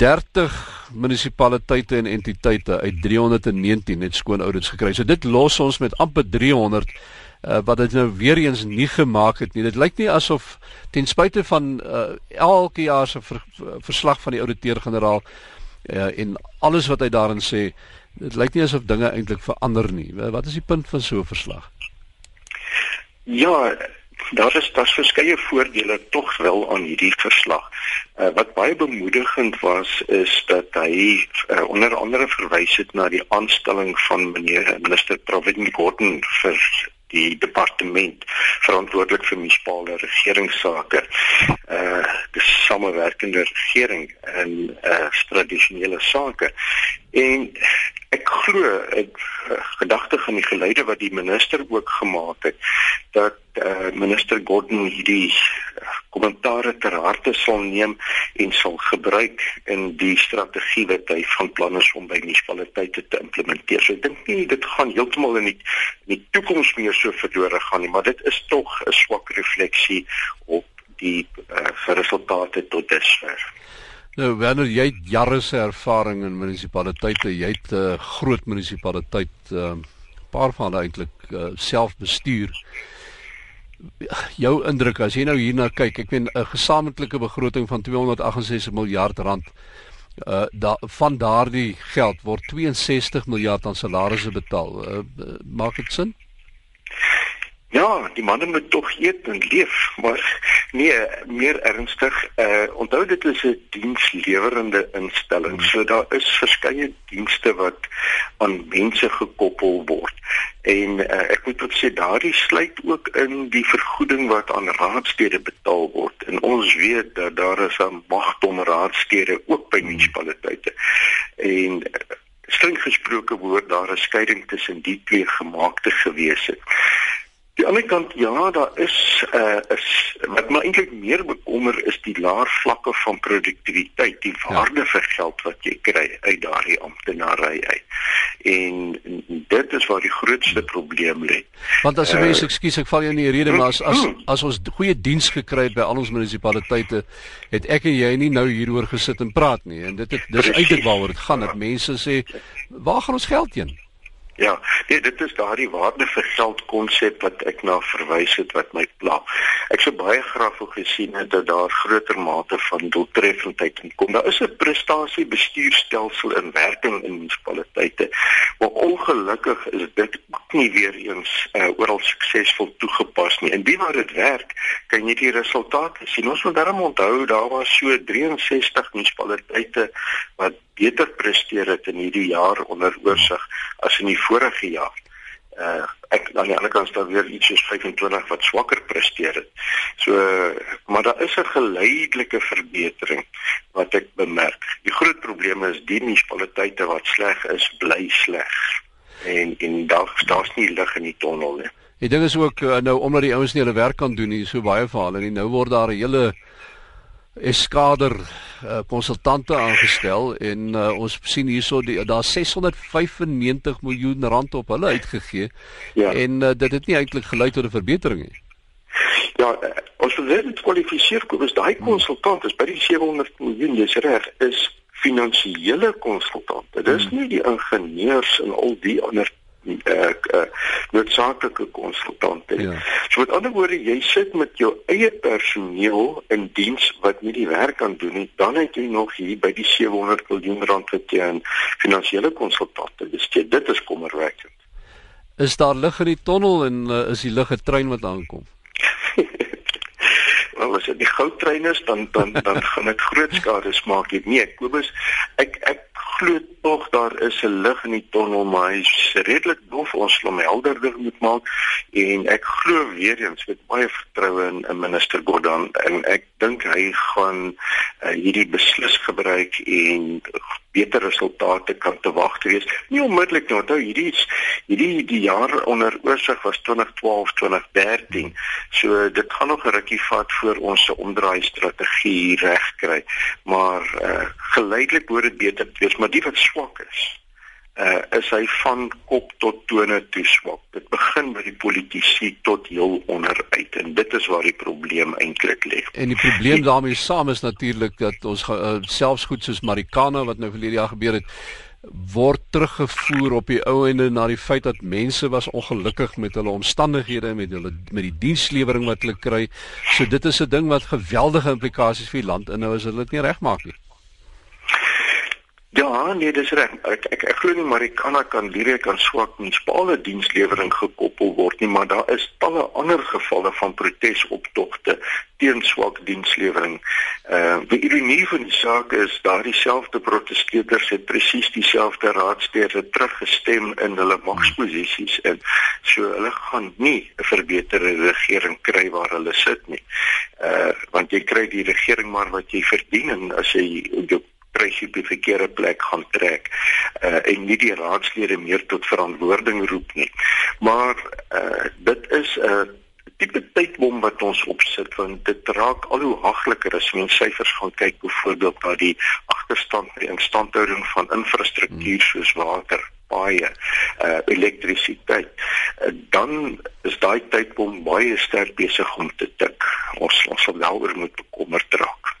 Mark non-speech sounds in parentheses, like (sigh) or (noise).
30 munisipaliteite en entiteite uit 319 het skoon audits gekry. So dit los ons met amper 300 uh, wat dit nou weer eens nie gemaak het nie. Dit lyk nie asof ten spyte van uh, elke jaar se ver, verslag van die ouditeur-generaal uh, en alles wat hy daarin sê, dit lyk nie asof dinge eintlik verander nie. Wat is die punt van so 'n verslag? Ja, daar is daar's verskeie voordele tog wel aan hierdie verslag. Uh, wat baie bemoedigend was is dat hy uh, onder andere verwys het na die aanstelling van meneer minister Pravin Gordhan vir die departement verantwoordelik vir munisipale regeringsake. Uh die samewerkende regering in uh tradisionele sake. En ek glo ek uh, gedagte van die geleide wat die minister ook gemaak het dat uh minister Gordon hierdie kommentare ter harte sal neem en sal gebruik in die strategie wat hy van plan is om by munisipaliteite te implementeer. So ek dink nie dit gaan heeltemal in die in die toekoms meer so verlore gaan nie, maar dit is tog 'n swak refleksie op die uh, resultate tot dusver. Nou wanneer jy jare se ervaring in munisipaliteite, jy het 'n uh, groot munisipaliteit 'n uh, paar van hulle eintlik uh, self bestuur jou indruk as jy nou hierna kyk, ek meen 'n gesamentlike begroting van 268 miljard rand uh da van daardie geld word 62 miljard aan salarisse betaal. Uh, maak dit sin? Ja, die manne moet tog eet en leef, maar nee, meer ernstig, uh onthou dit is 'n dienslewerende instelling. Hmm. So daar is verskeie dienste wat aan mense gekoppel word. En uh, ek moet ook sê daardie sluit ook in die vergoeding wat aan raadstede betaal word. En ons weet dat daar is 'n magdom raadstede ook by hmm. munisipaliteite. En uh, streng gesproke word daar 'n skeiding tussen die twee gemaak te gewees het. Die ander kant ja, daar is uh is wat my eintlik meer bekommer is die laer vlakke van produktiwiteit, die ja. waarde ja. vir geld wat jy kry uit daardie amptenary uit. En dit is waar die grootste probleem lê. Want as uh, ekskuus, ek val jou in die rede, maar as as, as ons goeie diens gekry het by al ons munisipaliteite, het ek en jy nie nou hieroor gesit en praat nie. En dit het dis eintlik waaroor dit gaan, dat mense sê, waar gaan ons geld heen? Ja, nee, dit is daardie waarde vir geld konsep wat ek na verwys het wat my pla. Ek sou baie graag wou gesien het dat daar groter mate van doeltreffendheid kom. Daar is 'n prestasie bestuurstelsel in werking in munisipaliteite, maar ongelukkig is dit nie weer eens uh, oral suksesvol toegepas nie. En waar dit werk, kan jy die resultate sien. Ons moet daarom onthou daar was so 63 munisipaliteite wat beter presteer het in hierdie jaar onder oorsig as in die vorige jaar. Uh ek aan die ander kant staan weer iets soos 25 wat swakker presteer het. So maar daar is 'n geleidelike verbetering wat ek bemerk. Die groot probleem is die munisipaliteite wat sleg is, bly sleg. En en daar daar's nie lig in die tonnel nie. Die ding is ook uh, nou omdat die ouens nie hulle werk kan doen nie, so baie verhale nie. Nou word daar 'n hele eskader uh, konsultante aangestel en uh, ons sien hierso daar 695 miljoen rand op hulle uitgegee ja. en uh, dit het nie eintlik gelei tot 'n verbetering nie. Ja, uh, ons wil dit kwalifiseer kom is daai konsultant is by die 700 miljoen dis reg is finansiële konsultante. Dis hmm. nie die ingenieurs en al die ander uh, uh, noodsaaklike konsultante. Ja. So met ander woorde, jy sit met jou eie personeel in diens wat nie die werk kan doen nie, dan het jy nog hier by die 700 miljoen rand wat jy aan finansiële konsultante bestee. Dit is kommerwekkend. Is daar lig in die tonnel en uh, is die lig 'n trein wat aankom? (laughs) Wel as dit die goudtrein is dan dan dan gaan dit groot skade maak. Nee, Kobus, ek ek glo tog daar is 'n lig in die tonnel, maar hy's redelik dof. Ons moet hom helderder moet maak en ek glo weer eens met baie vertroue in 'n minister Gordhan en ek dink hy gaan uh, hierdie beslis gebruik en beter resultate kan te wag te wees. Nie onmiddellik nou, onthou hierdie hierdie die jaar onder oorsig was 2012, 2013. So dit gaan nog 'n rukkie vat voor ons se omdraai strategie reg kry. Maar uh, geleidelik word dit beter wees, maar die wat swak is uh, is hy van kop tot tone toe swak. Dit begin by die politici tot heel onderuit en dit is waar die probleem eintlik lê. En die probleem daarmee saam is natuurlik dat ons uh, selfs goed soos Marikana wat nou verlede jaar gebeur het word teruggevoer op die ou ende na die feit dat mense was ongelukkig met hulle omstandighede met hulle met die dienslewering wat hulle kry. So dit is 'n ding wat geweldige implikasies vir die land inhou as hulle dit nie regmaak nie. Ja, nee, dis reg. Ek ek, ek glo nie Marikana kan direk aan swak munisipale dienslewering gekoppel word nie, maar daar is talle ander gevalle van protesoptogte teen swak dienslewering. Uh die ironie van die saak is daardie selfde protesteerders het presies dieselfde raadslede teruggestem in hulle magsposisies en so hulle gaan nie 'n verbeterde regering kry waar hulle sit nie. Uh want jy kry die regering maar wat jy verdien en as jy jou kruisie op die verkeerde plek gaan trek uh, en nie die raadslede meer tot verantwoording roep nie. Maar uh, dit is 'n uh, tipe tydbom wat ons opsit want dit raak al hoe hagliker as mens syfers gaan kyk byvoorbeeld na die agterstand by instandhouding van infrastruktuur soos water baie uh, elektrisiteit uh, dan is daai tydbom baie sterk besig om te tik. Ons ons sal daaroor moet bekommerd raak